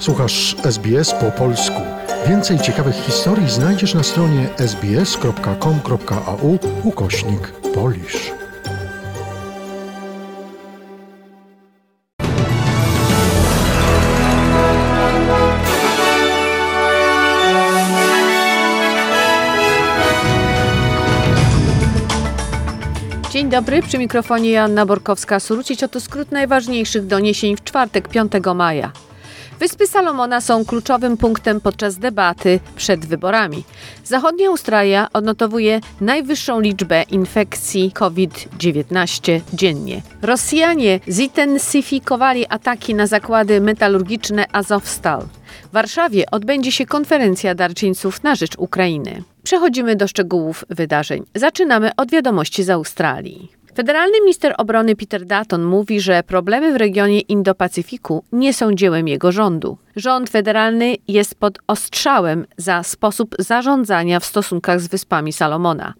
Słuchasz SBS po polsku. Więcej ciekawych historii znajdziesz na stronie sbs.com.au ukośnik polisz. Dzień dobry, przy mikrofonie Joanna Borkowska-Surucić. Oto skrót najważniejszych doniesień w czwartek, 5 maja. Wyspy Salomona są kluczowym punktem podczas debaty przed wyborami. Zachodnia Australia odnotowuje najwyższą liczbę infekcji COVID-19 dziennie. Rosjanie zintensyfikowali ataki na zakłady metalurgiczne Azovstal. W Warszawie odbędzie się konferencja darczyńców na rzecz Ukrainy. Przechodzimy do szczegółów wydarzeń. Zaczynamy od wiadomości z Australii. Federalny minister obrony Peter Dutton mówi, że problemy w regionie Indo-Pacyfiku nie są dziełem jego rządu. Rząd federalny jest pod ostrzałem za sposób zarządzania w stosunkach z Wyspami Salomona.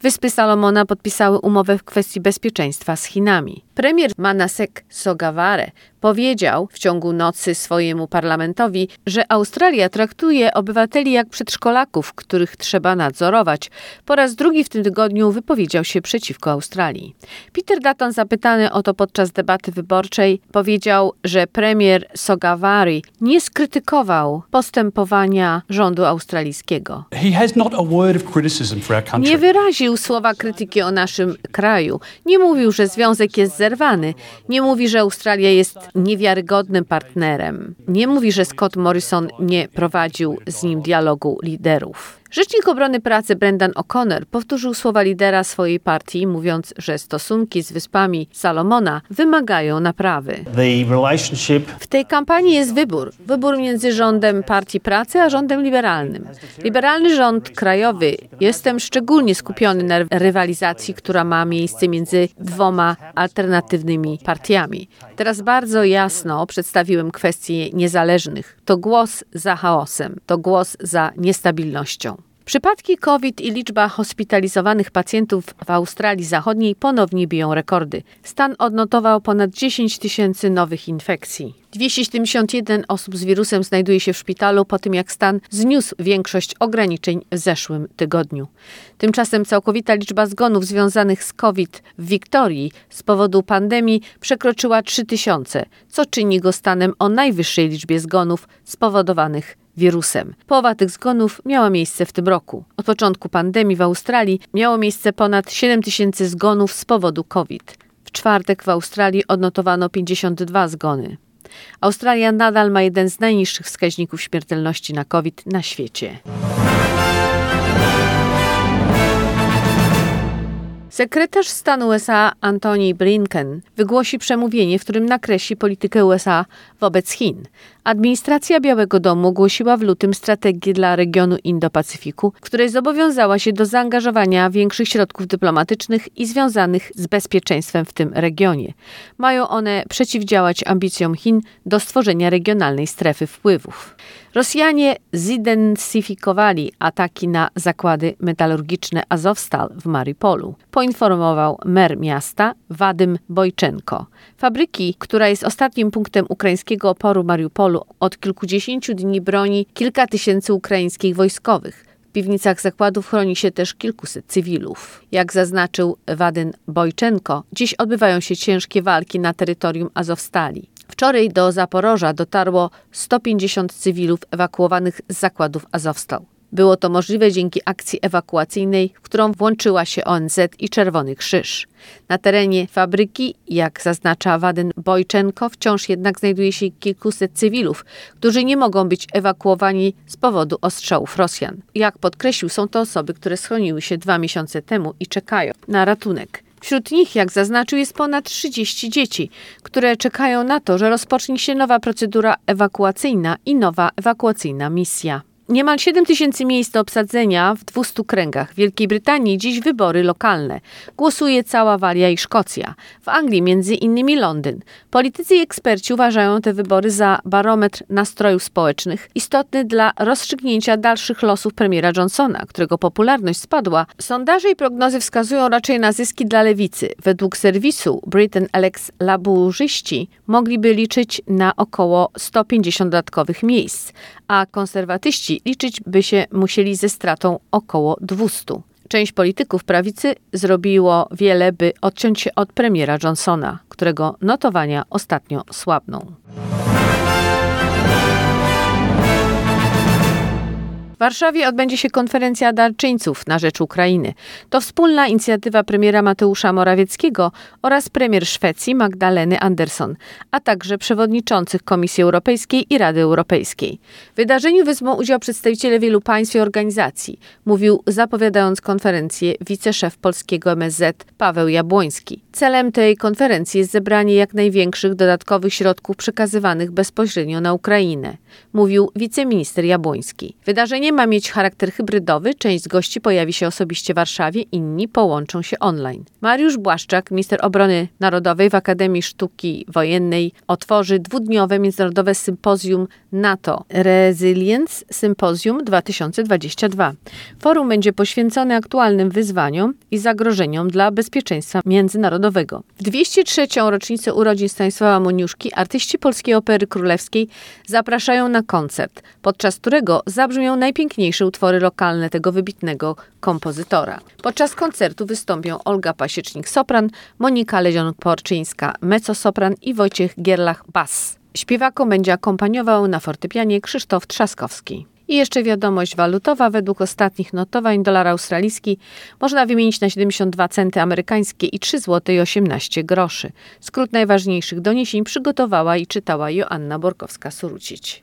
Wyspy Salomona podpisały umowę w kwestii bezpieczeństwa z Chinami. Premier Manasek Sogavare powiedział w ciągu nocy swojemu parlamentowi, że Australia traktuje obywateli jak przedszkolaków, których trzeba nadzorować. Po raz drugi w tym tygodniu wypowiedział się przeciwko Australii. Peter Dutton, zapytany o to podczas debaty wyborczej, powiedział, że premier Sogavare nie skrytykował postępowania rządu australijskiego. Nie wyraził słowa krytyki o naszym kraju. Nie mówił, że związek jest zerwany. Nie mówi, że Australia jest niewiarygodnym partnerem. Nie mówi, że Scott Morrison nie prowadził z nim dialogu liderów. Rzecznik obrony pracy Brendan O'Connor powtórzył słowa lidera swojej partii, mówiąc, że stosunki z wyspami Salomona wymagają naprawy. W tej kampanii jest wybór. Wybór między rządem Partii Pracy a rządem liberalnym. Liberalny rząd krajowy jestem szczególnie skupiony na rywalizacji, która ma miejsce między dwoma alternatywnymi partiami. Teraz bardzo jasno przedstawiłem kwestie niezależnych. To głos za chaosem, to głos za niestabilnością. Przypadki COVID i liczba hospitalizowanych pacjentów w Australii Zachodniej ponownie biją rekordy. Stan odnotował ponad 10 tysięcy nowych infekcji. 271 osób z wirusem znajduje się w szpitalu po tym, jak stan zniósł większość ograniczeń w zeszłym tygodniu. Tymczasem całkowita liczba zgonów związanych z COVID w Wiktorii z powodu pandemii przekroczyła 3000, co czyni go stanem o najwyższej liczbie zgonów spowodowanych wirusem. Połowa tych zgonów miała miejsce w tym roku. Od początku pandemii w Australii miało miejsce ponad 7 tysięcy zgonów z powodu COVID. W czwartek w Australii odnotowano 52 zgony. Australia nadal ma jeden z najniższych wskaźników śmiertelności na COVID na świecie. Sekretarz stanu USA Antony Blinken wygłosi przemówienie, w którym nakreśli politykę USA wobec Chin. Administracja Białego Domu ogłosiła w lutym strategię dla regionu Indo-Pacyfiku, której zobowiązała się do zaangażowania większych środków dyplomatycznych i związanych z bezpieczeństwem w tym regionie. Mają one przeciwdziałać ambicjom Chin do stworzenia regionalnej strefy wpływów. Rosjanie zidentyfikowali ataki na zakłady metalurgiczne Azovstal w Maripolu, poinformował mer miasta Wadym Bojczenko. Fabryki, która jest ostatnim punktem ukraińskiego oporu Mariupolu, od kilkudziesięciu dni broni kilka tysięcy ukraińskich wojskowych. W piwnicach zakładów chroni się też kilkuset cywilów. Jak zaznaczył Wadyn Bojczenko, dziś odbywają się ciężkie walki na terytorium Azowstali. Wczoraj do Zaporoża dotarło 150 cywilów ewakuowanych z zakładów Azowstal. Było to możliwe dzięki akcji ewakuacyjnej, w którą włączyła się ONZ i Czerwony Krzyż. Na terenie fabryki, jak zaznacza Wadyn Bojczenko, wciąż jednak znajduje się kilkuset cywilów, którzy nie mogą być ewakuowani z powodu ostrzałów Rosjan. Jak podkreślił, są to osoby, które schroniły się dwa miesiące temu i czekają na ratunek. Wśród nich, jak zaznaczył, jest ponad 30 dzieci, które czekają na to, że rozpocznie się nowa procedura ewakuacyjna i nowa ewakuacyjna misja. Niemal 7 tysięcy miejsc do obsadzenia w 200 kręgach. W Wielkiej Brytanii dziś wybory lokalne. Głosuje cała Walia i Szkocja. W Anglii między innymi Londyn. Politycy i eksperci uważają te wybory za barometr nastrojów społecznych, istotny dla rozstrzygnięcia dalszych losów premiera Johnsona, którego popularność spadła. Sondaże i prognozy wskazują raczej na zyski dla lewicy. Według serwisu Britain Alex laburzyści mogliby liczyć na około 150 dodatkowych miejsc, a konserwatyści liczyć by się musieli ze stratą około 200. Część polityków prawicy zrobiło wiele, by odciąć się od premiera Johnsona, którego notowania ostatnio słabną. W Warszawie odbędzie się konferencja darczyńców na rzecz Ukrainy. To wspólna inicjatywa premiera Mateusza Morawieckiego oraz premier Szwecji Magdaleny Andersson, a także przewodniczących Komisji Europejskiej i Rady Europejskiej. W wydarzeniu wezmą udział przedstawiciele wielu państw i organizacji, mówił zapowiadając konferencję wiceszef polskiego MSZ Paweł Jabłoński. Celem tej konferencji jest zebranie jak największych dodatkowych środków przekazywanych bezpośrednio na Ukrainę, mówił wiceminister Jabłoński. Wydarzenie ma mieć charakter hybrydowy, część z gości pojawi się osobiście w Warszawie, inni połączą się online. Mariusz Błaszczak, minister obrony narodowej w Akademii Sztuki Wojennej, otworzy dwudniowe międzynarodowe sympozjum NATO Resilience Symposium 2022. Forum będzie poświęcone aktualnym wyzwaniom i zagrożeniom dla bezpieczeństwa międzynarodowego. W 203. rocznicę urodzin Stanisława Moniuszki artyści Polskiej Opery Królewskiej zapraszają na koncert, podczas którego zabrzmią najpiękniejsze utwory lokalne tego wybitnego kompozytora. Podczas koncertu wystąpią Olga Pasiecznik-sopran, Monika Lezion-Porczyńska mezzo-sopran i Wojciech Gierlach-bass. Śpiewakom będzie akompaniował na fortepianie Krzysztof Trzaskowski. I jeszcze wiadomość walutowa. Według ostatnich notowań dolar australijski można wymienić na 72 centy amerykańskie i 3 zł i 18 groszy. Skrót najważniejszych doniesień przygotowała i czytała Joanna Borkowska-Surucić.